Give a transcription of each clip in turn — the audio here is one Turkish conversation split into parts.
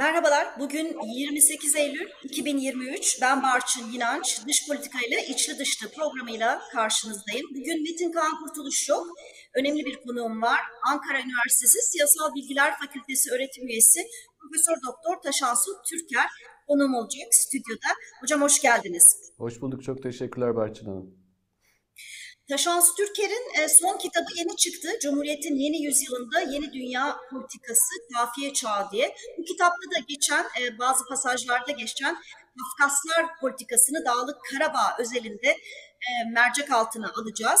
Merhabalar, bugün 28 Eylül 2023. Ben Barçın Yinanç, Dış Politika ile İçli Dışlı programıyla karşınızdayım. Bugün Metin Kaan Kurtuluş yok, önemli bir konuğum var. Ankara Üniversitesi Siyasal Bilgiler Fakültesi öğretim üyesi Profesör Doktor Taşansu Türker konuğum olacak stüdyoda. Hocam hoş geldiniz. Hoş bulduk, çok teşekkürler Barçın Hanım. Taşansı Türker'in e, son kitabı yeni çıktı. Cumhuriyet'in yeni yüzyılında yeni dünya politikası kafiye çağı diye. Bu kitapta da geçen e, bazı pasajlarda geçen Kafkaslar politikasını Dağlık Karabağ özelinde e, mercek altına alacağız.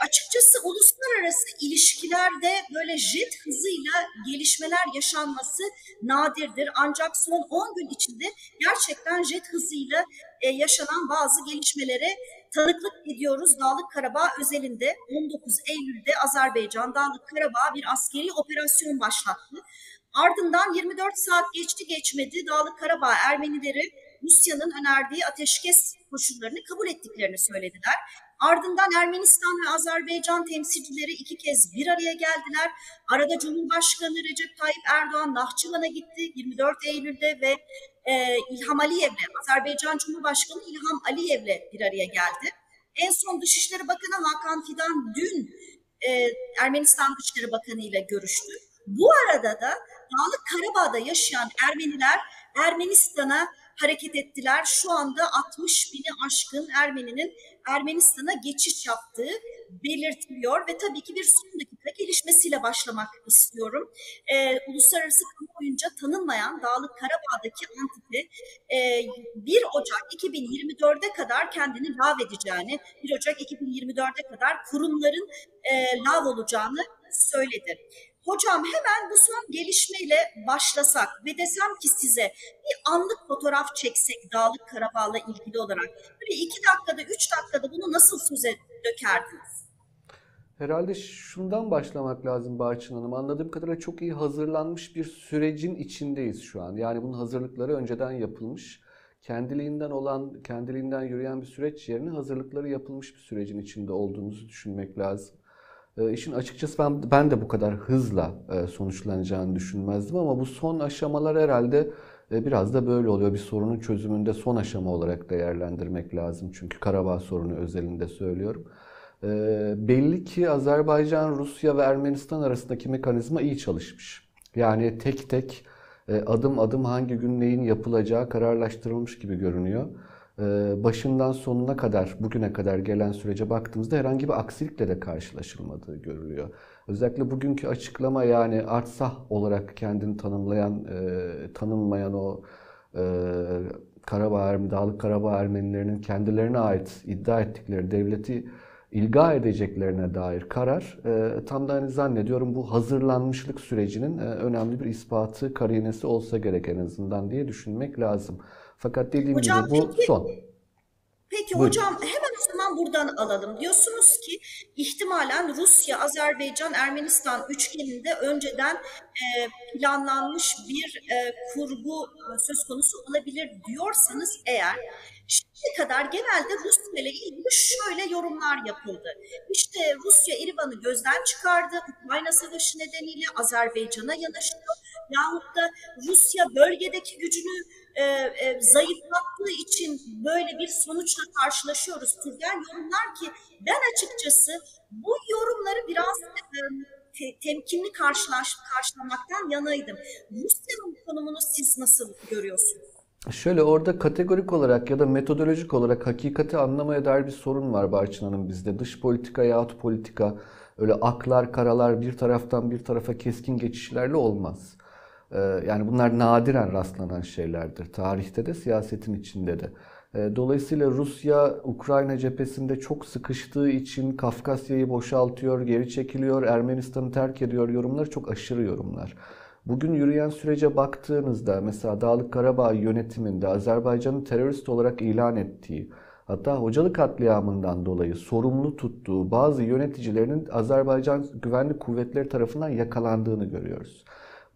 Açıkçası uluslararası ilişkilerde böyle jet hızıyla gelişmeler yaşanması nadirdir. Ancak son 10 gün içinde gerçekten jet hızıyla yaşanan bazı gelişmelere tanıklık ediyoruz Dağlık Karabağ özelinde 19 Eylül'de Azerbaycan Dağlık Karabağ bir askeri operasyon başlattı. Ardından 24 saat geçti geçmedi Dağlık Karabağ Ermenileri Rusya'nın önerdiği ateşkes koşullarını kabul ettiklerini söylediler. Ardından Ermenistan ve Azerbaycan temsilcileri iki kez bir araya geldiler. Arada Cumhurbaşkanı Recep Tayyip Erdoğan Nahçıvan'a gitti 24 Eylül'de ve e, İlham Aliyev'le, Azerbaycan Cumhurbaşkanı İlham Aliyev'le bir araya geldi. En son Dışişleri Bakanı Hakan Fidan dün e, Ermenistan Dışişleri Bakanı ile görüştü. Bu arada da Dağlık Karabağ'da yaşayan Ermeniler Ermenistan'a hareket ettiler. Şu anda 60 bini aşkın Ermeninin Ermenistan'a geçiş yaptığı belirtiliyor ve tabii ki bir son dakika gelişmesiyle başlamak istiyorum. Ee, uluslararası kamuoyunca tanınmayan Dağlık Karabağ'daki Antip'i e, 1 Ocak 2024'e kadar kendini lav edeceğini, 1 Ocak 2024'e kadar kurumların e, lav olacağını söyledi. Hocam hemen bu son gelişmeyle başlasak ve desem ki size bir anlık fotoğraf çeksek Dağlık Karabağ'la ilgili olarak böyle iki dakikada, üç dakikada bunu nasıl söze dökerdiniz? Herhalde şundan başlamak lazım Barçın Hanım. Anladığım kadarıyla çok iyi hazırlanmış bir sürecin içindeyiz şu an. Yani bunun hazırlıkları önceden yapılmış. Kendiliğinden olan, kendiliğinden yürüyen bir süreç yerine hazırlıkları yapılmış bir sürecin içinde olduğumuzu düşünmek lazım. E, işin açıkçası ben, ben de bu kadar hızla e, sonuçlanacağını düşünmezdim ama bu son aşamalar herhalde e, biraz da böyle oluyor. Bir sorunun çözümünde son aşama olarak değerlendirmek lazım. Çünkü Karabağ sorunu özelinde söylüyorum. E, belli ki Azerbaycan, Rusya ve Ermenistan arasındaki mekanizma iyi çalışmış. Yani tek tek e, adım adım hangi gün neyin yapılacağı kararlaştırılmış gibi görünüyor. Ee, başından sonuna kadar, bugüne kadar gelen sürece baktığımızda herhangi bir aksilikle de karşılaşılmadığı görülüyor. Özellikle bugünkü açıklama yani artsah olarak kendini tanımlayan, e, tanınmayan o e, Karabağ, Dağlık Karabağ Ermenilerinin kendilerine ait iddia ettikleri devleti ilga edeceklerine dair karar e, tam da hani zannediyorum bu hazırlanmışlık sürecinin e, önemli bir ispatı, karinesi olsa gerek en azından diye düşünmek lazım. Fakat dediğim Hocam, gibi bu peki, son. Peki Buyurun. hocam hemen o zaman buradan alalım. Diyorsunuz ki ihtimalen Rusya, Azerbaycan, Ermenistan üçgeninde önceden e, planlanmış bir e, kurgu e, söz konusu olabilir diyorsanız eğer Şimdiye kadar genelde Rusya ile ilgili şöyle yorumlar yapıldı. İşte Rusya İrvan'ı gözden çıkardı, Ukrayna Savaşı nedeniyle Azerbaycan'a yanaştı. Yahut da Rusya bölgedeki gücünü e, e, zayıflattığı için böyle bir sonuçla karşılaşıyoruz türden yorumlar ki ben açıkçası bu yorumları biraz e, te- temkinli karşılaş, karşılamaktan yanaydım. Rusya'nın konumunu siz nasıl görüyorsunuz? Şöyle orada kategorik olarak ya da metodolojik olarak hakikati anlamaya dair bir sorun var Barçın Hanım bizde. Dış politika yahut politika öyle aklar karalar bir taraftan bir tarafa keskin geçişlerle olmaz. Ee, Yani bunlar nadiren rastlanan şeylerdir. Tarihte de siyasetin içinde de. Ee, Dolayısıyla Rusya Ukrayna cephesinde çok sıkıştığı için Kafkasya'yı boşaltıyor, geri çekiliyor, Ermenistan'ı terk ediyor yorumları çok aşırı yorumlar. Bugün yürüyen sürece baktığınızda mesela Dağlık Karabağ yönetiminde Azerbaycan'ın terörist olarak ilan ettiği, hatta Hocalı katliamından dolayı sorumlu tuttuğu bazı yöneticilerinin Azerbaycan güvenlik kuvvetleri tarafından yakalandığını görüyoruz.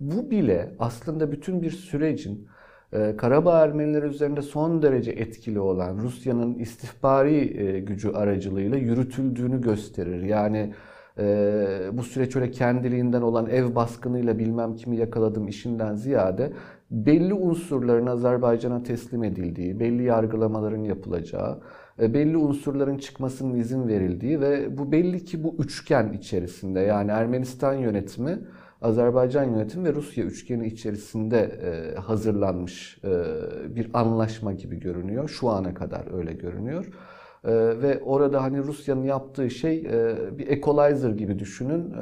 Bu bile aslında bütün bir sürecin e, Karabağ Ermenileri üzerinde son derece etkili olan Rusya'nın istihbari e, gücü aracılığıyla yürütüldüğünü gösterir. Yani e, bu süreç öyle kendiliğinden olan ev baskınıyla bilmem kimi yakaladım işinden ziyade belli unsurların Azerbaycan'a teslim edildiği, belli yargılamaların yapılacağı, belli unsurların çıkmasının izin verildiği ve bu belli ki bu üçgen içerisinde yani Ermenistan yönetimi, Azerbaycan yönetimi ve Rusya üçgeni içerisinde e, hazırlanmış e, bir anlaşma gibi görünüyor. Şu ana kadar öyle görünüyor. Ve orada hani Rusya'nın yaptığı şey bir equalizer gibi düşünün.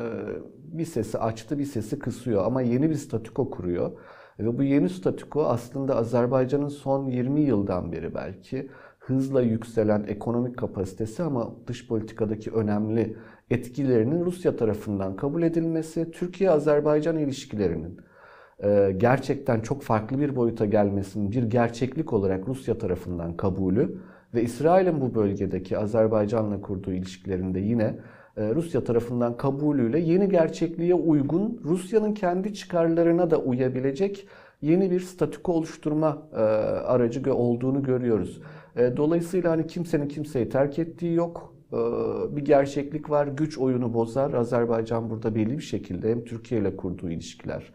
Bir sesi açtı, bir sesi kısıyor ama yeni bir statüko kuruyor. Ve bu yeni statüko aslında Azerbaycan'ın son 20 yıldan beri belki hızla yükselen ekonomik kapasitesi ama dış politikadaki önemli etkilerinin Rusya tarafından kabul edilmesi, Türkiye-Azerbaycan ilişkilerinin e, gerçekten çok farklı bir boyuta gelmesinin bir gerçeklik olarak Rusya tarafından kabulü ve İsrail'in bu bölgedeki Azerbaycan'la kurduğu ilişkilerinde yine e, Rusya tarafından kabulüyle yeni gerçekliğe uygun, Rusya'nın kendi çıkarlarına da uyabilecek yeni bir statüko oluşturma e, aracı olduğunu görüyoruz. Dolayısıyla hani kimsenin kimseyi terk ettiği yok. Bir gerçeklik var. Güç oyunu bozar. Azerbaycan burada belli bir şekilde hem Türkiye ile kurduğu ilişkiler,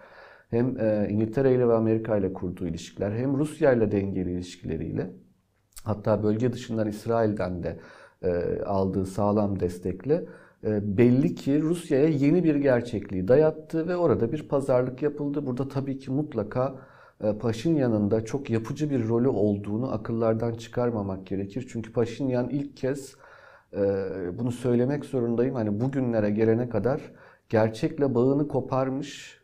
hem İngiltere ile ve Amerika ile kurduğu ilişkiler, hem Rusya ile dengeli ilişkileriyle, hatta bölge dışından İsrail'den de aldığı sağlam destekle e, belli ki Rusya'ya yeni bir gerçekliği dayattı ve orada bir pazarlık yapıldı. Burada tabii ki mutlaka e, Paşinyan'ın da çok yapıcı bir rolü olduğunu akıllardan çıkarmamak gerekir. Çünkü Paşinyan ilk kez e, bunu söylemek zorundayım. Hani bugünlere gelene kadar gerçekle bağını koparmış,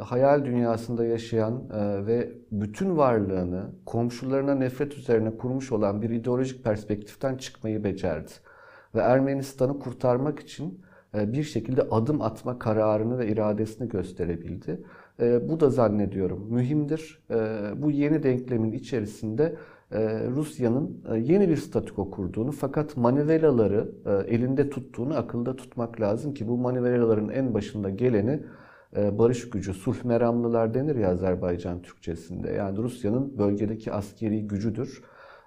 hayal dünyasında yaşayan ve bütün varlığını komşularına nefret üzerine kurmuş olan bir ideolojik perspektiften çıkmayı becerdi ve Ermenistan'ı kurtarmak için e, bir şekilde adım atma kararını ve iradesini gösterebildi. E, bu da zannediyorum mühimdir. E, bu yeni denklemin içerisinde Rusya'nın yeni bir statüko kurduğunu fakat manivelaları elinde tuttuğunu akılda tutmak lazım ki bu manivelaların en başında geleni barış gücü, sulh meramlılar denir ya Azerbaycan Türkçesinde. Yani Rusya'nın bölgedeki askeri gücüdür.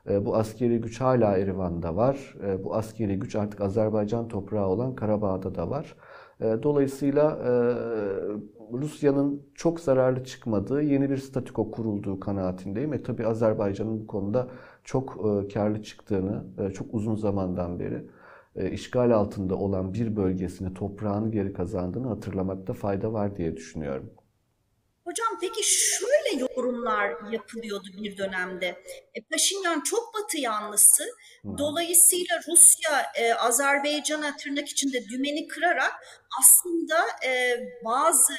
E, bu askeri güç hala Erivan'da var. E, bu askeri güç artık Azerbaycan toprağı olan Karabağ'da da var. E, dolayısıyla Rusya'nın çok zararlı çıkmadığı yeni bir statüko kurulduğu kanaatindeyim. E tabi Azerbaycan'ın bu konuda çok karlı çıktığını, çok uzun zamandan beri işgal altında olan bir bölgesini, toprağını geri kazandığını hatırlamakta fayda var diye düşünüyorum. Hocam peki şöyle yorumlar yapılıyordu bir dönemde. E, Paşinyan çok batı yanlısı. Dolayısıyla Rusya e, Azerbaycan'a tırnak içinde dümeni kırarak aslında e, bazı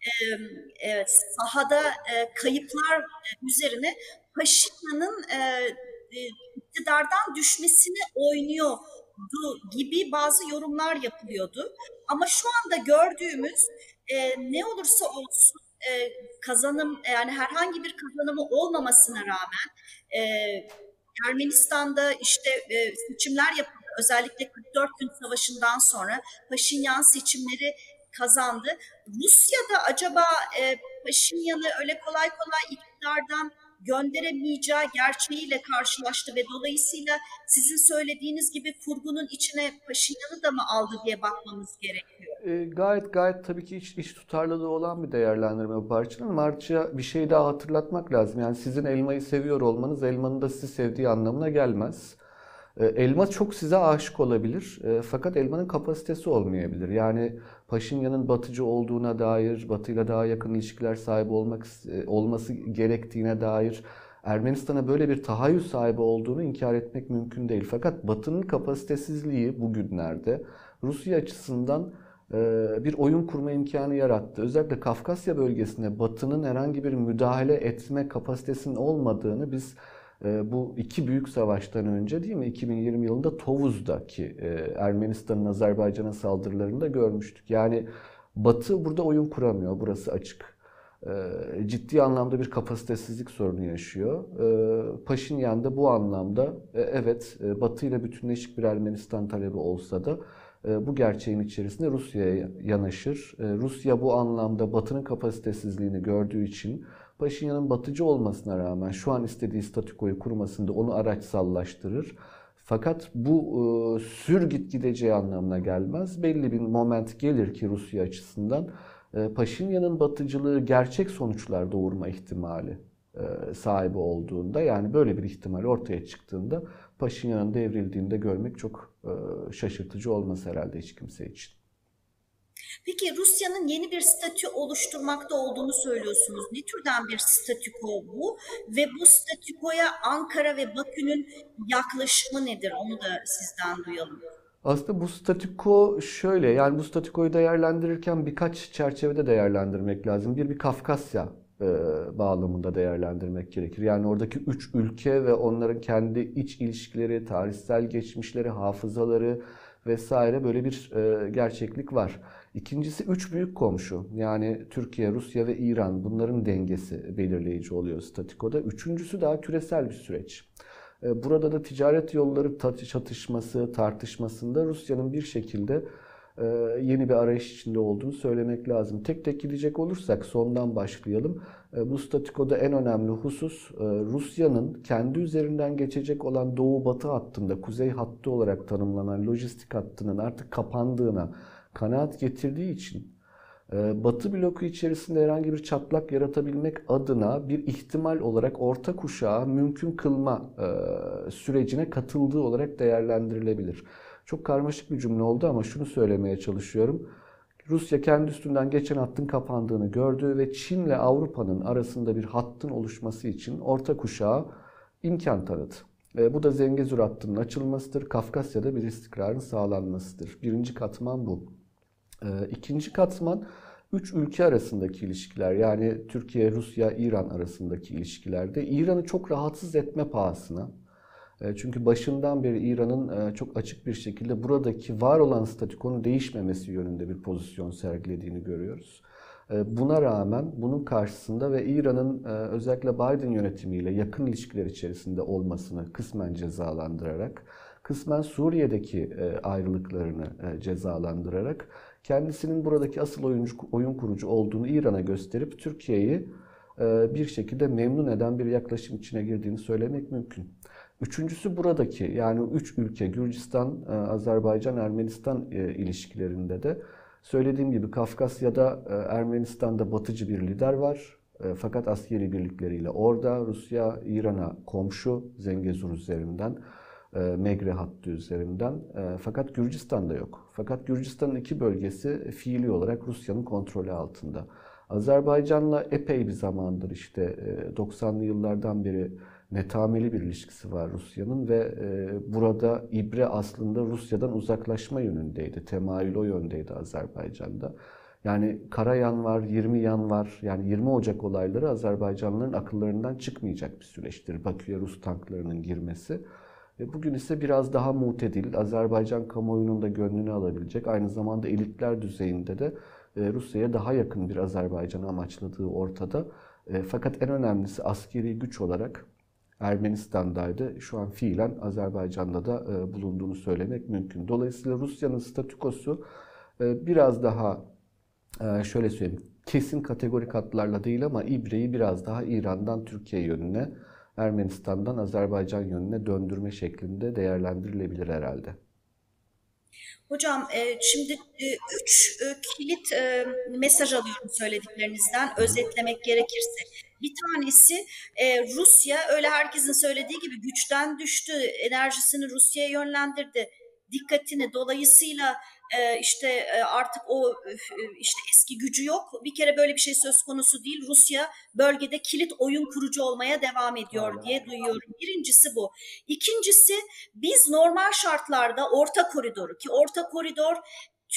e, e, sahada e, kayıplar e, üzerine Paşinyan'ın e, e, iktidardan düşmesini oynuyor gibi bazı yorumlar yapılıyordu. Ama şu anda gördüğümüz e, ne olursa olsun e, kazanım yani herhangi bir kazanımı olmamasına rağmen e, Ermenistan'da işte e, seçimler yapıldı. Özellikle 44 gün savaşından sonra Paşinyan seçimleri kazandı. Rusya'da acaba e, Paşinyan'ı öyle kolay kolay iktidardan gönderemeyeceği gerçeğiyle karşılaştı ve dolayısıyla sizin söylediğiniz gibi kurgunun içine Paşinyan'ı da mı aldı diye bakmamız gerekiyor. E, gayet gayet tabii ki iç, iç tutarlılığı olan bir değerlendirme parçanın. Març'a bir şey daha hatırlatmak lazım. Yani sizin elmayı seviyor olmanız elmanın da sizi sevdiği anlamına gelmez. E, elma çok size aşık olabilir e, fakat elmanın kapasitesi olmayabilir. Yani Paşinyan'ın batıcı olduğuna dair, batıyla daha yakın ilişkiler sahibi olmak e, olması gerektiğine dair Ermenistan'a böyle bir tahayyül sahibi olduğunu inkar etmek mümkün değil. Fakat Batı'nın kapasitesizliği bugünlerde Rusya açısından bir oyun kurma imkanı yarattı. Özellikle Kafkasya bölgesine Batı'nın herhangi bir müdahale etme kapasitesinin olmadığını biz bu iki büyük savaştan önce değil mi 2020 yılında Tovuz'daki e, Ermenistan'ın Azerbaycan'a saldırılarında görmüştük. Yani Batı burada oyun kuramıyor. Burası açık. Ee, ciddi anlamda bir kapasitesizlik sorunu yaşıyor. Ee, Paşinyan da bu anlamda e, evet e, Batı ile bütünleşik bir Ermenistan talebi olsa da bu gerçeğin içerisinde Rusya'ya yanaşır. Rusya bu anlamda Batı'nın kapasitesizliğini gördüğü için Paşinyan'ın batıcı olmasına rağmen şu an istediği statükoyu kurmasında onu araçsallaştırır. Fakat bu e, sür git gideceği anlamına gelmez. Belli bir moment gelir ki Rusya açısından e, Paşinyan'ın batıcılığı gerçek sonuçlar doğurma ihtimali e, sahibi olduğunda yani böyle bir ihtimal ortaya çıktığında Paşinyan'ın devrildiğinde görmek çok e, şaşırtıcı olmaz herhalde hiç kimse için. Peki Rusya'nın yeni bir statü oluşturmakta olduğunu söylüyorsunuz. Ne türden bir statüko bu? Ve bu statükoya Ankara ve Bakü'nün yaklaşımı nedir? Onu da sizden duyalım. Aslında bu statüko şöyle, yani bu statükoyu değerlendirirken birkaç çerçevede değerlendirmek lazım. Bir, bir Kafkasya e, bağlamında değerlendirmek gerekir. Yani oradaki üç ülke ve onların kendi iç ilişkileri, tarihsel geçmişleri, hafızaları vesaire böyle bir e, gerçeklik var. İkincisi üç büyük komşu yani Türkiye, Rusya ve İran bunların dengesi belirleyici oluyor statikoda. Üçüncüsü daha küresel bir süreç. E, burada da ticaret yolları çatışması, tartışmasında Rusya'nın bir şekilde e, yeni bir arayış içinde olduğunu söylemek lazım. Tek tek gidecek olursak sondan başlayalım. E, bu statikoda en önemli husus Rusya'nın kendi üzerinden geçecek olan doğu-batı hattında, kuzey hattı olarak tanımlanan lojistik hattının artık kapandığına kanaat getirdiği için ee, Batı bloku içerisinde herhangi bir çatlak yaratabilmek adına bir ihtimal olarak orta kuşağı mümkün kılma e, sürecine katıldığı olarak değerlendirilebilir. Çok karmaşık bir cümle oldu ama şunu söylemeye çalışıyorum. Rusya kendi üstünden geçen hattın kapandığını gördü ve Çin ile Avrupa'nın arasında bir hattın oluşması için orta kuşağı imkan tanıdı. Bu da Zengezur hattının açılmasıdır. Kafkasya'da bir istikrarın sağlanmasıdır. Birinci katman bu. Ee, ikinci katman üç ülke arasındaki ilişkiler. Yani Türkiye, Rusya, İran arasındaki ilişkilerde. İran'ı çok rahatsız etme pahasına. E, çünkü başından beri İran'ın e, çok açık bir şekilde buradaki var olan statükonun değişmemesi yönünde bir pozisyon sergilediğini görüyoruz. E, buna rağmen bunun karşısında ve İran'ın özellikle Biden yönetimiyle yakın ilişkiler içerisinde olmasını kısmen cezalandırarak, kısmen Suriye'deki ayrılıklarını cezalandırarak kendisinin buradaki asıl oyuncu, oyun kurucu olduğunu İran'a gösterip Türkiye'yi e, bir şekilde memnun eden bir yaklaşım içine girdiğini söylemek mümkün. Üçüncüsü buradaki yani üç ülke Gürcistan, e, Azerbaycan, Ermenistan e, ilişkilerinde de söylediğim gibi Kafkasya'da Ermenistan'da batıcı bir lider var. Fakat askeri birlikleriyle orada Rusya İran'a komşu Zengezur üzerinden. E, Megre hattı üzerinden. E, fakat Gürcistan'da yok. Fakat Gürcistan'ın iki bölgesi fiili olarak Rusya'nın kontrolü altında. Azerbaycan'la epey bir zamandır işte 90'lı e, yıllardan beri netameli bir ilişkisi var Rusya'nın ve burada ibre aslında Rusya'dan uzaklaşma yönündeydi. Temayül o yöndeydi Azerbaycan'da. Yani Karayan var, 20 yan var. Yani 20 Ocak olayları Azerbaycanlıların akıllarından çıkmayacak bir süreçtir. Bakü'ye Rus tanklarının girmesi. Bugün ise biraz daha mutedil, Azerbaycan kamuoyunun da gönlünü alabilecek, aynı zamanda elitler düzeyinde de e, Rusya'ya daha yakın bir Azerbaycan amaçladığı ortada. E, fakat en önemlisi askeri güç olarak Ermenistan'daydı. Şu an fiilen Azerbaycan'da da e, bulunduğunu söylemek mümkün. Dolayısıyla Rusya'nın statükosu biraz daha şöyle söyleyeyim kesin kategorik hatlarla değil ama ibreyi biraz daha İran'dan Türkiye yönüne Ermenistan'dan Azerbaycan yönüne döndürme şeklinde değerlendirilebilir herhalde. Hocam e, şimdi e, üç e, kilit mesaj alıyorum söylediklerinizden özetlemek gerekirse. Bir tanesi Rusya öyle herkesin söylediği gibi güçten düştü, enerjisini Rusya'ya yönlendirdi, dikkatini dolayısıyla e, işte e, artık o e, işte eski gücü yok. Bir kere böyle bir şey söz konusu değil. Rusya bölgede kilit oyun kurucu olmaya devam ediyor diye duyuyorum. Birincisi bu. İkincisi biz normal şartlarda orta koridoru ki orta koridor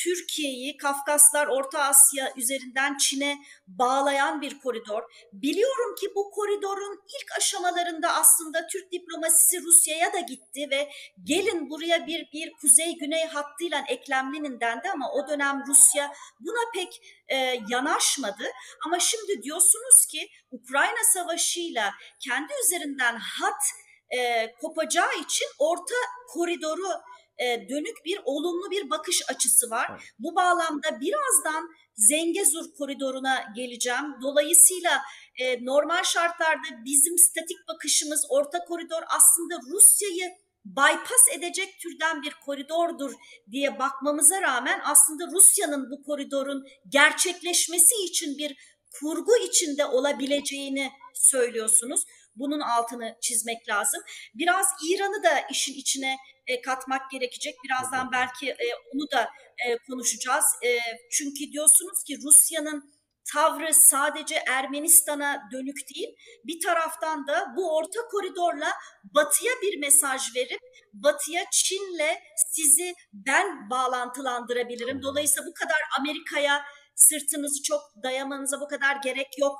Türkiye'yi Kafkaslar, Orta Asya üzerinden Çin'e bağlayan bir koridor. Biliyorum ki bu koridorun ilk aşamalarında aslında Türk diplomasisi Rusya'ya da gitti ve gelin buraya bir bir kuzey-güney hattıyla eklemlenin dendi ama o dönem Rusya buna pek e, yanaşmadı. Ama şimdi diyorsunuz ki Ukrayna Savaşı'yla kendi üzerinden hat e, kopacağı için orta koridoru e, dönük bir olumlu bir bakış açısı var. Bu bağlamda birazdan Zengezur koridoruna geleceğim. Dolayısıyla e, normal şartlarda bizim statik bakışımız orta koridor aslında Rusya'yı bypass edecek türden bir koridordur diye bakmamıza rağmen aslında Rusya'nın bu koridorun gerçekleşmesi için bir kurgu içinde olabileceğini söylüyorsunuz. Bunun altını çizmek lazım. Biraz İran'ı da işin içine e, katmak gerekecek. Birazdan belki e, onu da e, konuşacağız. E, çünkü diyorsunuz ki Rusya'nın tavrı sadece Ermenistan'a dönük değil, bir taraftan da bu orta koridorla batıya bir mesaj verip batıya Çin'le sizi ben bağlantılandırabilirim. Dolayısıyla bu kadar Amerika'ya sırtınızı çok dayamanıza bu kadar gerek yok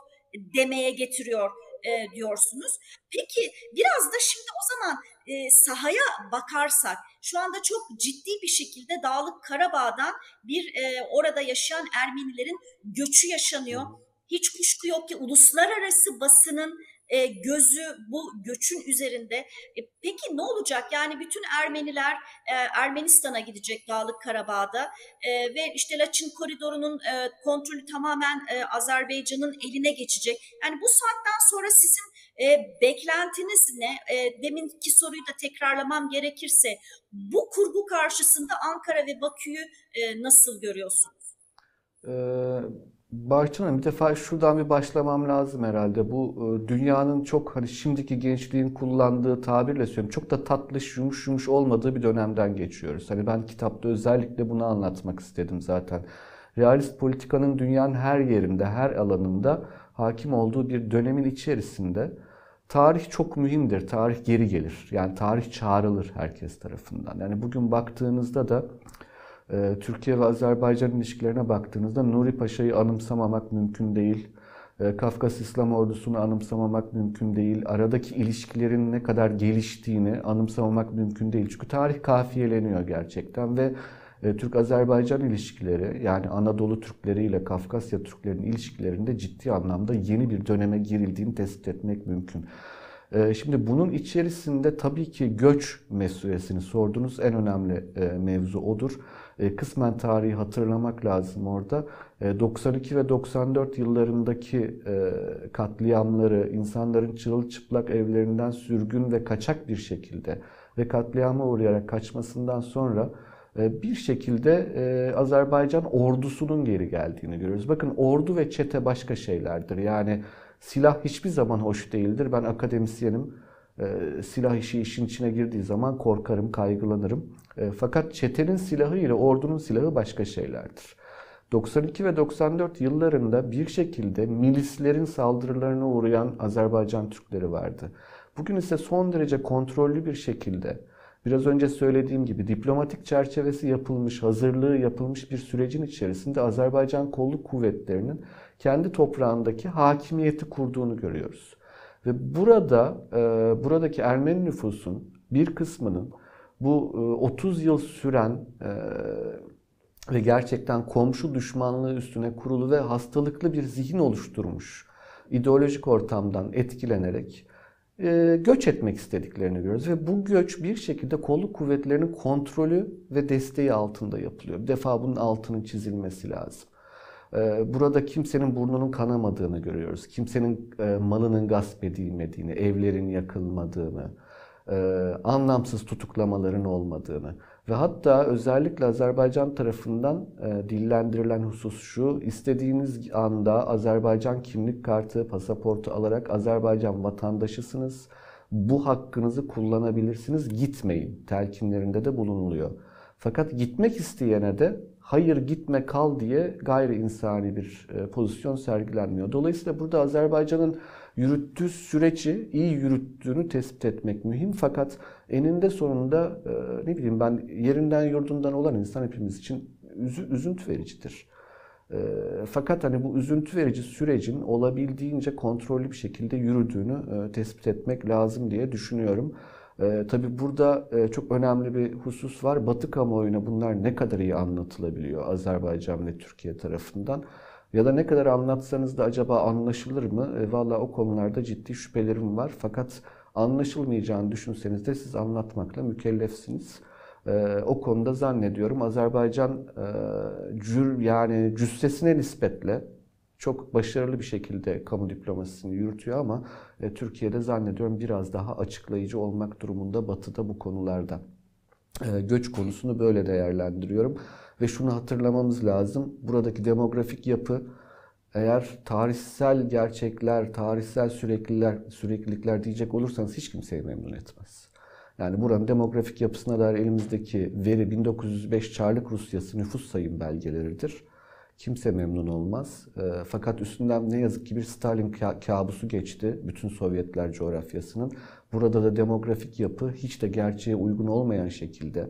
demeye getiriyor e, diyorsunuz. Peki biraz da şimdi o zaman e, sahaya bakarsak şu anda çok ciddi bir şekilde Dağlık Karabağ'dan bir e, orada yaşayan Ermenilerin göçü yaşanıyor. Hiç kuşku yok ki uluslararası basının e, gözü bu göçün üzerinde. E, peki ne olacak? Yani bütün Ermeniler e, Ermenistan'a gidecek Dağlık Karabağ'da e, ve işte Laçin koridorunun e, kontrolü tamamen e, Azerbaycan'ın eline geçecek. Yani bu saatten sonra sizin e, beklentiniz ne? E, deminki soruyu da tekrarlamam gerekirse bu kurgu karşısında Ankara ve Bakü'yü e, nasıl görüyorsunuz? Ee, Barçın Hanım, bir defa şuradan bir başlamam lazım herhalde. Bu e, dünyanın çok hani şimdiki gençliğin kullandığı tabirle söylüyorum. Çok da tatlış, yumuş yumuş olmadığı bir dönemden geçiyoruz. Hani ben kitapta özellikle bunu anlatmak istedim zaten. Realist politikanın dünyanın her yerinde, her alanında hakim olduğu bir dönemin içerisinde tarih çok mühimdir. Tarih geri gelir. Yani tarih çağrılır herkes tarafından. Yani bugün baktığınızda da Türkiye ve Azerbaycan ilişkilerine baktığınızda Nuri Paşa'yı anımsamamak mümkün değil. E, Kafkas İslam Ordusu'nu anımsamamak mümkün değil. Aradaki ilişkilerin ne kadar geliştiğini anımsamamak mümkün değil. Çünkü tarih kafiyeleniyor gerçekten ve e, Türk-Azerbaycan ilişkileri yani Anadolu Türkleri ile Kafkasya Türklerinin ilişkilerinde ciddi anlamda yeni bir döneme girildiğini tespit etmek mümkün. E, şimdi bunun içerisinde tabii ki göç meselesini sordunuz. En önemli e, mevzu odur. Kısmen tarihi hatırlamak lazım orada. 92 ve 94 yıllarındaki katliamları, insanların çırılçıplak evlerinden sürgün ve kaçak bir şekilde ve katliama uğrayarak kaçmasından sonra e, bir şekilde e, Azerbaycan ordusunun geri geldiğini görüyoruz. Bakın ordu ve çete başka şeylerdir. Yani silah hiçbir zaman hoş değildir. Ben akademisyenim. E, silah işi işin içine girdiği zaman korkarım, kaygılanırım. Fakat çetenin silahı ile ordunun silahı başka şeylerdir. 92 ve 94 yıllarında bir şekilde milislerin saldırılarına uğrayan Azerbaycan Türkleri vardı. Bugün ise son derece kontrollü bir şekilde biraz önce söylediğim gibi diplomatik çerçevesi yapılmış, hazırlığı yapılmış bir sürecin içerisinde Azerbaycan kolluk kuvvetlerinin kendi toprağındaki hakimiyeti kurduğunu görüyoruz. Ve burada e, buradaki Ermeni nüfusun bir kısmının bu 30 e, yıl süren e, ve gerçekten komşu düşmanlığı üstüne kurulu ve hastalıklı bir zihin oluşturmuş ideolojik ortamdan etkilenerek e, göç etmek istediklerini görüyoruz. Ve bu göç bir şekilde kolluk kuvvetlerinin kontrolü ve desteği altında yapılıyor. Bir defa bunun altının çizilmesi lazım. E, burada kimsenin burnunun kanamadığını görüyoruz. Kimsenin e, malının gasp edilmediğini, evlerin yakılmadığını, anlamsız tutuklamaların olmadığını. Ve hatta özellikle Azerbaycan tarafından e, dillendirilen husus şu, istediğiniz anda Azerbaycan kimlik kartı, pasaportu alarak Azerbaycan vatandaşısınız. Bu hakkınızı kullanabilirsiniz, gitmeyin telkinlerinde de bulunuluyor. Fakat gitmek isteyene de hayır gitme kal diye gayri insani bir e, pozisyon sergilenmiyor. Dolayısıyla burada Azerbaycan'ın yürüttüğü süreci iyi yürüttüğünü tespit etmek mühim. Fakat eninde sonunda e, ne bileyim ben yerinden yurdundan olan insan hepimiz için üzü, üzüntü vericidir. E, fakat hani bu üzüntü verici sürecin olabildiğince kontrollü bir şekilde yürüdüğünü tespit etmek lazım diye düşünüyorum. E, tabii burada e, çok önemli bir husus var. Batı kamuoyuna bunlar ne kadar iyi anlatılabiliyor Azerbaycan ve Türkiye tarafından. Ya da ne kadar anlatsanız da acaba anlaşılır mı? E, Valla o konularda ciddi şüphelerim var. Fakat anlaşılmayacağını düşünseniz de siz anlatmakla mükellefsiniz. E, o konuda zannediyorum Azerbaycan e, cür yani cüssesine nispetle çok başarılı bir şekilde kamu diplomasisini yürütüyor ama e, Türkiye'de zannediyorum biraz daha açıklayıcı olmak durumunda Batı'da bu konularda. E, göç konusunu böyle değerlendiriyorum ve şunu hatırlamamız lazım. Buradaki demografik yapı eğer tarihsel gerçekler, tarihsel sürekliler, süreklilikler diyecek olursanız hiç kimseyi memnun etmez. Yani buranın demografik yapısına dair elimizdeki veri 1905 Çarlık Rusyası nüfus sayım belgeleridir. Kimse memnun olmaz. E, fakat üstünden ne yazık ki bir Stalin kabusu geçti bütün Sovyetler coğrafyasının. Burada da demografik yapı hiç de gerçeğe uygun olmayan şekilde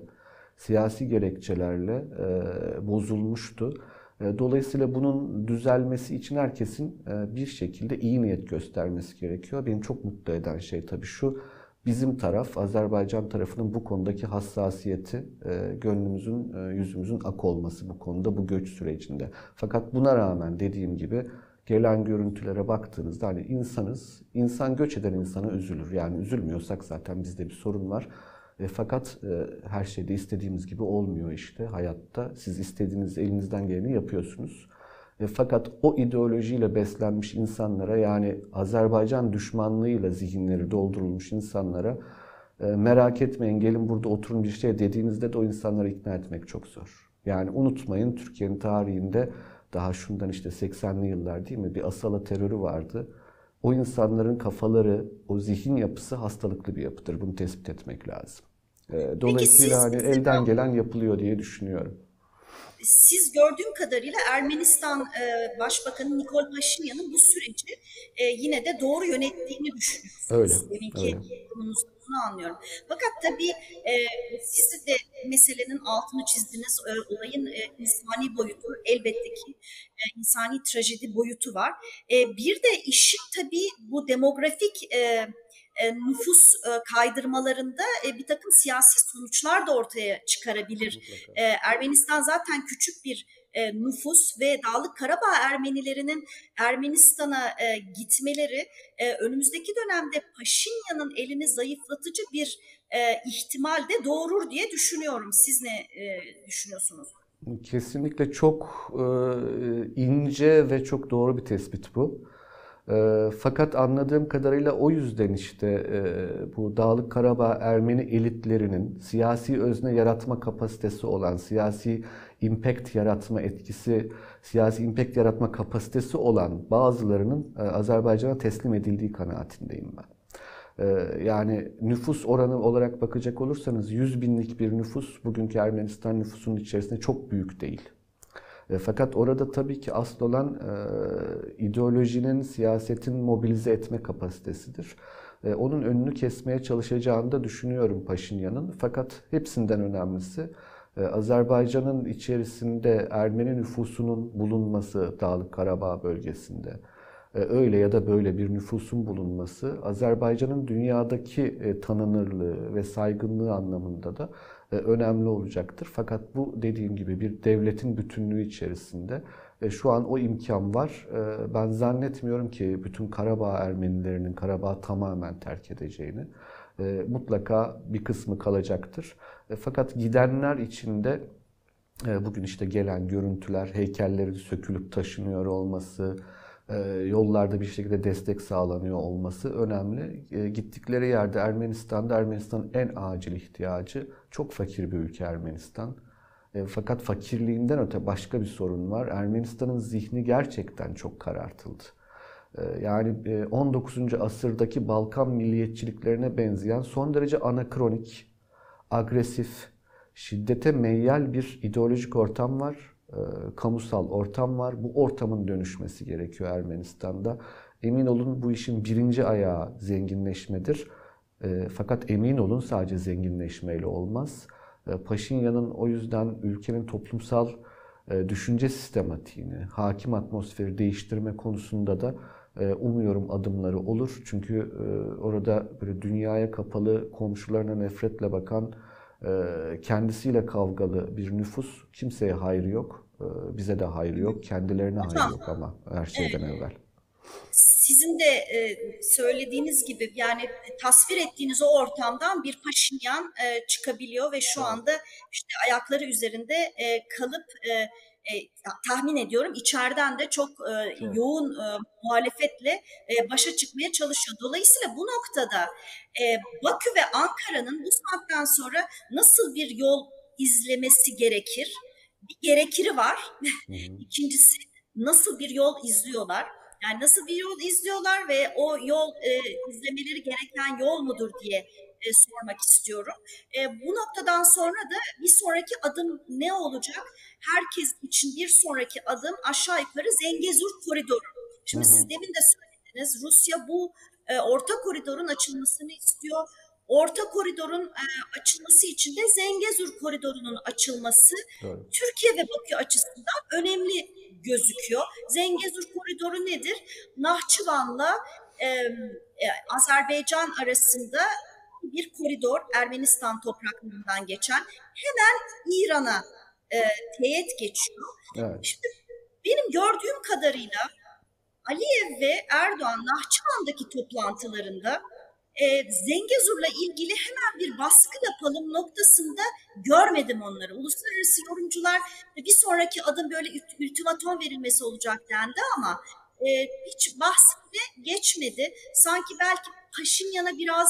siyasi gerekçelerle e, bozulmuştu. E, dolayısıyla bunun düzelmesi için herkesin e, bir şekilde iyi niyet göstermesi gerekiyor. Beni çok mutlu eden şey tabii şu, bizim taraf, Azerbaycan tarafının bu konudaki hassasiyeti, e, gönlümüzün, yüzümüzün ak olması bu konuda, bu göç sürecinde. Fakat buna rağmen dediğim gibi gelen görüntülere baktığınızda hani insanız, insan göç eden insana üzülür. Yani üzülmüyorsak zaten bizde bir sorun var. E, fakat e, her şeyde istediğimiz gibi olmuyor işte hayatta. Siz istediğiniz elinizden geleni yapıyorsunuz. E, fakat o ideolojiyle beslenmiş insanlara yani Azerbaycan düşmanlığıyla zihinleri doldurulmuş insanlara e, merak etmeyin gelin burada oturun bir şey dediğinizde de o insanları ikna etmek çok zor. Yani unutmayın Türkiye'nin tarihinde daha şundan işte 80'li yıllar değil mi bir asala terörü vardı o insanların kafaları, o zihin yapısı hastalıklı bir yapıdır. Bunu tespit etmek lazım. Ee, dolayısıyla hani elden gelen yapılıyor diye düşünüyorum. Siz gördüğüm kadarıyla Ermenistan e, Başbakanı Nikol Paşinyan'ın bu süreci e, yine de doğru yönettiğini düşünüyorsunuz. Öyle. Deminki öyle. bunu anlıyorum. Fakat tabii e, siz de meselenin altını çizdiniz. E, olayın e, insani boyutu elbette ki e, insani trajedi boyutu var. E, bir de işin tabii bu demografik e, e, nüfus e, kaydırmalarında e, bir takım siyasi sonuçlar da ortaya çıkarabilir. Ermenistan zaten küçük bir nüfus ve Dağlık Karabağ Ermenilerinin Ermenistan'a gitmeleri önümüzdeki dönemde Paşinyan'ın elini zayıflatıcı bir ihtimal de doğurur diye düşünüyorum. Siz ne düşünüyorsunuz? Kesinlikle çok ince ve çok doğru bir tespit bu. E, fakat anladığım kadarıyla o yüzden işte e, bu Dağlık Karabağ Ermeni elitlerinin siyasi özne yaratma kapasitesi olan, siyasi impact yaratma etkisi, siyasi impact yaratma kapasitesi olan bazılarının e, Azerbaycan'a teslim edildiği kanaatindeyim ben. E, yani nüfus oranı olarak bakacak olursanız 100 binlik bir nüfus bugünkü Ermenistan nüfusunun içerisinde çok büyük değil. E, fakat orada tabii ki asıl olan e, ideolojinin, siyasetin mobilize etme kapasitesidir. E, onun önünü kesmeye çalışacağını da düşünüyorum Paşinyan'ın. Fakat hepsinden önemlisi e, Azerbaycan'ın içerisinde Ermeni nüfusunun bulunması Dağlık Karabağ bölgesinde e, öyle ya da böyle bir nüfusun bulunması Azerbaycan'ın dünyadaki e, tanınırlığı ve saygınlığı anlamında da önemli olacaktır. Fakat bu dediğim gibi bir devletin bütünlüğü içerisinde şu an o imkan var. Ben zannetmiyorum ki bütün Karabağ Ermenilerinin Karabağ tamamen terk edeceğini. Mutlaka bir kısmı kalacaktır. Fakat gidenler içinde bugün işte gelen görüntüler, heykellerin sökülüp taşınıyor olması, e, yollarda bir şekilde destek sağlanıyor olması önemli. E, gittikleri yerde Ermenistan'da Ermenistan'ın en acil ihtiyacı çok fakir bir ülke Ermenistan. E, fakat fakirliğinden öte başka bir sorun var. Ermenistan'ın zihni gerçekten çok karartıldı. Yani 19. asırdaki Balkan milliyetçiliklerine benzeyen son derece anakronik, agresif, şiddete meyyal bir ideolojik ortam var e, kamusal ortam var. Bu ortamın dönüşmesi gerekiyor Ermenistan'da. Emin olun bu işin birinci ayağı zenginleşmedir. E, fakat emin olun sadece zenginleşmeyle olmaz. E, Paşinyan'ın o yüzden ülkenin toplumsal düşünce sistematiğini, hakim atmosferi değiştirme konusunda da umuyorum adımları olur. Çünkü orada böyle dünyaya kapalı, komşularına nefretle bakan ee, kendisiyle kavgalı bir nüfus kimseye hayır yok. Ee, bize de hayır yok. Kendilerine hayır yok ama her şeyden evvel. Sizin de e, söylediğiniz gibi yani tasvir ettiğiniz o ortamdan bir Paşinyan e, çıkabiliyor ve şu anda işte ayakları üzerinde e, kalıp e, tahmin ediyorum içeriden de çok e, evet. yoğun e, muhalefetle e, başa çıkmaya çalışıyor. Dolayısıyla bu noktada e, Bakü ve Ankara'nın bu saatten sonra nasıl bir yol izlemesi gerekir? Bir gerekiri var. İkincisi nasıl bir yol izliyorlar? Yani nasıl bir yol izliyorlar ve o yol e, izlemeleri gereken yol mudur diye e, sormak istiyorum. E, bu noktadan sonra da bir sonraki adım ne olacak? Herkes için bir sonraki adım aşağı yukarı Zengezur koridoru. Şimdi hı hı. siz demin de söylediniz Rusya bu e, orta koridorun açılmasını istiyor. Orta koridorun e, açılması için de Zengezur koridorunun açılması evet. Türkiye ve Bakü açısından önemli gözüküyor. Zengezur koridoru nedir? Nahçıvan'la e, Azerbaycan arasında bir koridor Ermenistan topraklarından geçen hemen İran'a e, teğet geçiyor. Evet. Şimdi benim gördüğüm kadarıyla Aliyev ve Erdoğan Nahçıvan'daki toplantılarında e, Zengezur'la ilgili hemen bir baskı yapalım noktasında görmedim onları. Uluslararası yorumcular bir sonraki adım böyle ultimatom verilmesi olacak dendi ama e, hiç bahsi geçmedi. Sanki belki Paşinyan'a biraz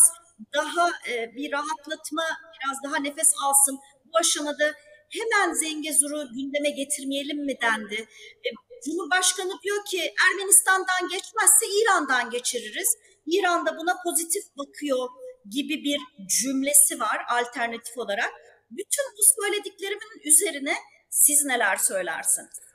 daha e, bir rahatlatma, biraz daha nefes alsın. Bu aşamada hemen Zengezur'u gündeme getirmeyelim mi dendi. E, Cumhurbaşkanı diyor ki Ermenistan'dan geçmezse İran'dan geçiririz. İran da buna pozitif bakıyor gibi bir cümlesi var alternatif olarak. Bütün bu söylediklerimin üzerine siz neler söylersiniz?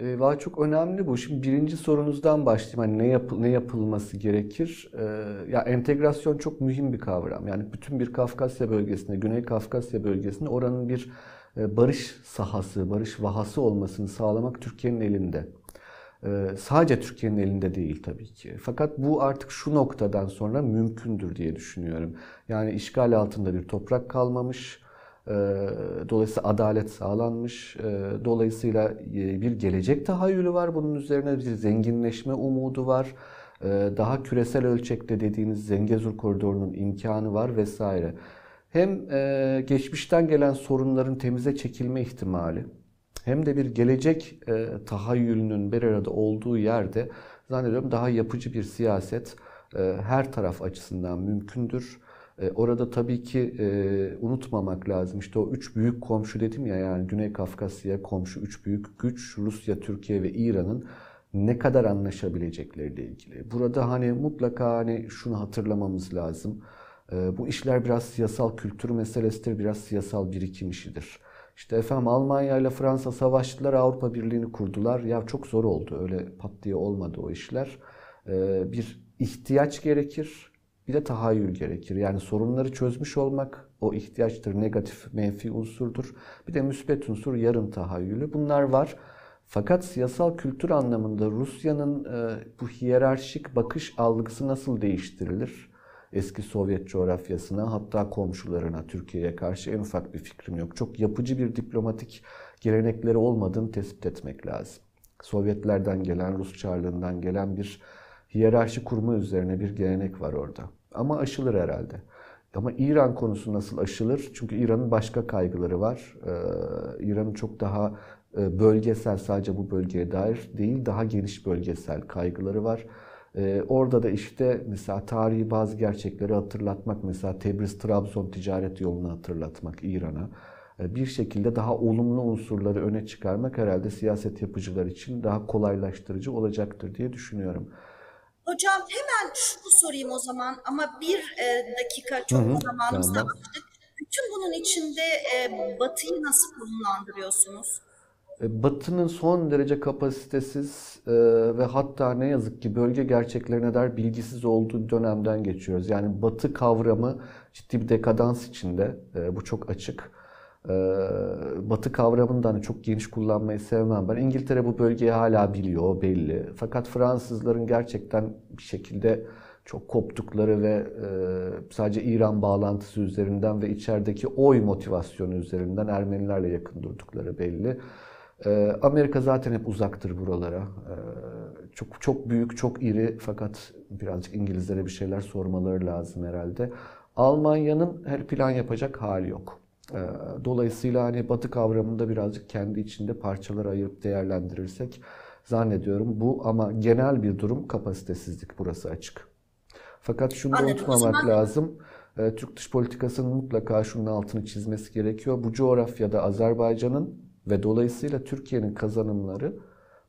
E, var çok önemli bu. Şimdi birinci sorunuzdan başlayayım. Hani ne, yap ne yapılması gerekir? E, ya entegrasyon çok mühim bir kavram. Yani bütün bir Kafkasya bölgesinde, Güney Kafkasya bölgesinde oranın bir e, barış sahası, barış vahası olmasını sağlamak Türkiye'nin elinde. E, sadece Türkiye'nin elinde değil tabii ki. Fakat bu artık şu noktadan sonra mümkündür diye düşünüyorum. Yani işgal altında bir toprak kalmamış ee, dolayısıyla adalet sağlanmış. Ee, dolayısıyla e, bir gelecek tahayyülü var. Bunun üzerine bir zenginleşme umudu var. Ee, daha küresel ölçekte dediğiniz Zengezur koridorunun imkanı var vesaire. Hem e, geçmişten gelen sorunların temize çekilme ihtimali hem de bir gelecek e, tahayyülünün bir arada olduğu yerde zannediyorum daha yapıcı bir siyaset her taraf açısından mümkündür. E, orada tabii ki e, unutmamak lazım. İşte o üç büyük komşu dedim ya yani Güney Kafkasya komşu üç büyük güç Rusya, Türkiye ve İran'ın ne kadar anlaşabilecekleriyle ilgili. Burada hani mutlaka hani şunu hatırlamamız lazım. E, bu işler biraz siyasal kültür meselesidir, biraz siyasal birikim işidir. İşte efendim Almanya ile Fransa savaştılar, Avrupa Birliği'ni kurdular. Ya çok zor oldu. Öyle pat diye olmadı o işler. E, bir ihtiyaç gerekir bir de tahayyül gerekir. Yani sorunları çözmüş olmak o ihtiyaçtır, negatif, menfi unsurdur. Bir de müsbet unsur yarın tahayyülü. Bunlar var. Fakat siyasal kültür anlamında Rusya'nın e, bu hiyerarşik bakış algısı nasıl değiştirilir? Eski Sovyet coğrafyasına hatta komşularına Türkiye'ye karşı en ufak bir fikrim yok. Çok yapıcı bir diplomatik gelenekleri olmadığını tespit etmek lazım. Sovyetlerden gelen, Rus Çarlığından gelen bir hiyerarşi kurma üzerine bir gelenek var orada. Ama aşılır herhalde. Ama İran konusu nasıl aşılır? Çünkü İran'ın başka kaygıları var. Ee, İran'ın çok daha e, bölgesel, sadece bu bölgeye dair değil, daha geniş bölgesel kaygıları var. Ee, orada da işte mesela tarihi bazı gerçekleri hatırlatmak, mesela Tebriz-Trabzon ticaret yolunu hatırlatmak İran'a ee, bir şekilde daha olumlu unsurları öne çıkarmak herhalde siyaset yapıcılar için daha kolaylaştırıcı olacaktır diye düşünüyorum. Hocam hemen şunu sorayım o zaman ama bir e, dakika çok Hı-hı, zamanımızda tamam. Bütün bunun içinde e, Batı'yı nasıl konumlandırıyorsunuz? E, Batı'nın son derece kapasitesiz e, ve hatta ne yazık ki bölge gerçeklerine dair bilgisiz olduğu dönemden geçiyoruz. Yani Batı kavramı ciddi bir dekadans içinde. E, bu çok açık. Ee, batı kavramını da hani çok geniş kullanmayı sevmem ben. İngiltere bu bölgeyi hala biliyor, belli. Fakat Fransızların gerçekten bir şekilde çok koptukları ve e, sadece İran bağlantısı üzerinden ve içerideki oy motivasyonu üzerinden Ermenilerle yakın durdukları belli. E, Amerika zaten hep uzaktır buralara. E, çok çok büyük, çok iri fakat birazcık İngilizlere bir şeyler sormaları lazım herhalde. Almanya'nın her plan yapacak hali yok. Ee, Dolayısıyla hani Batı kavramında birazcık kendi içinde parçalara ayırıp değerlendirirsek zannediyorum bu ama genel bir durum kapasitesizlik burası açık. Fakat şunu Anladım. Unutmamak zaman lazım. Ee, Türk dış politikasının mutlaka şunun altını çizmesi gerekiyor. Bu coğrafyada Azerbaycan'ın ve dolayısıyla Türkiye'nin kazanımları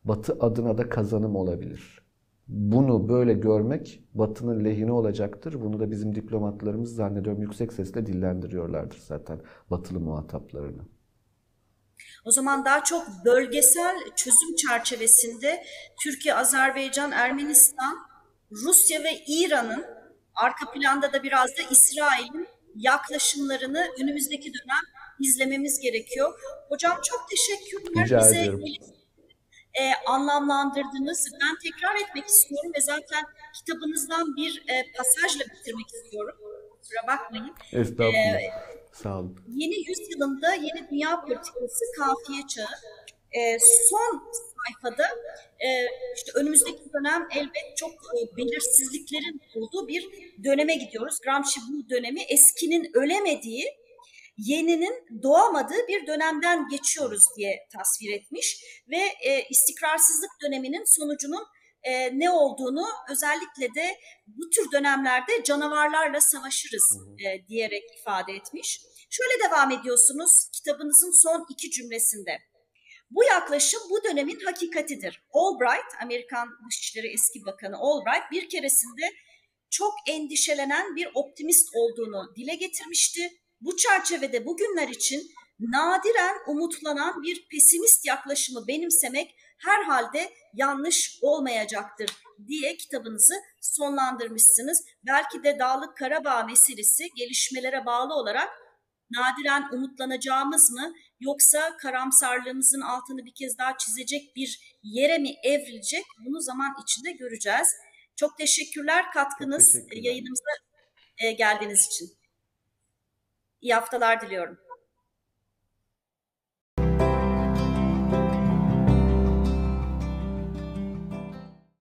Batı adına da kazanım olabilir. Bunu böyle görmek Batı'nın lehine olacaktır. Bunu da bizim diplomatlarımız zannediyorum yüksek sesle dillendiriyorlardır zaten Batılı muhataplarını. O zaman daha çok bölgesel çözüm çerçevesinde Türkiye, Azerbaycan, Ermenistan, Rusya ve İran'ın arka planda da biraz da İsrail'in yaklaşımlarını önümüzdeki dönem izlememiz gerekiyor. Hocam çok teşekkürler. Rica Bize ederim. e, anlamlandırdınız. Ben tekrar etmek istiyorum ve zaten kitabınızdan bir e, pasajla bitirmek istiyorum. Kusura bakmayın. Estağfurullah. Sağ olun. Yeni yüzyılında yeni dünya politikası kafiye çağı. E, son sayfada e, işte önümüzdeki dönem elbet çok e, belirsizliklerin olduğu bir döneme gidiyoruz. Gramsci bu dönemi eskinin ölemediği, yeninin doğamadığı bir dönemden geçiyoruz diye tasvir etmiş ve e, istikrarsızlık döneminin sonucunun e, ne olduğunu özellikle de bu tür dönemlerde canavarlarla savaşırız e, diyerek ifade etmiş. Şöyle devam ediyorsunuz kitabınızın son iki cümlesinde. Bu yaklaşım bu dönemin hakikatidir. Albright, Amerikan Dışişleri eski bakanı Albright bir keresinde çok endişelenen bir optimist olduğunu dile getirmişti. Bu çerçevede bugünler için nadiren umutlanan bir pesimist yaklaşımı benimsemek herhalde yanlış olmayacaktır diye kitabınızı sonlandırmışsınız. Belki de Dağlık Karabağ meselesi gelişmelere bağlı olarak nadiren umutlanacağımız mı yoksa karamsarlığımızın altını bir kez daha çizecek bir yere mi evrilecek bunu zaman içinde göreceğiz. Çok teşekkürler katkınız teşekkürler. yayınımıza e, geldiğiniz için. İyi haftalar diliyorum.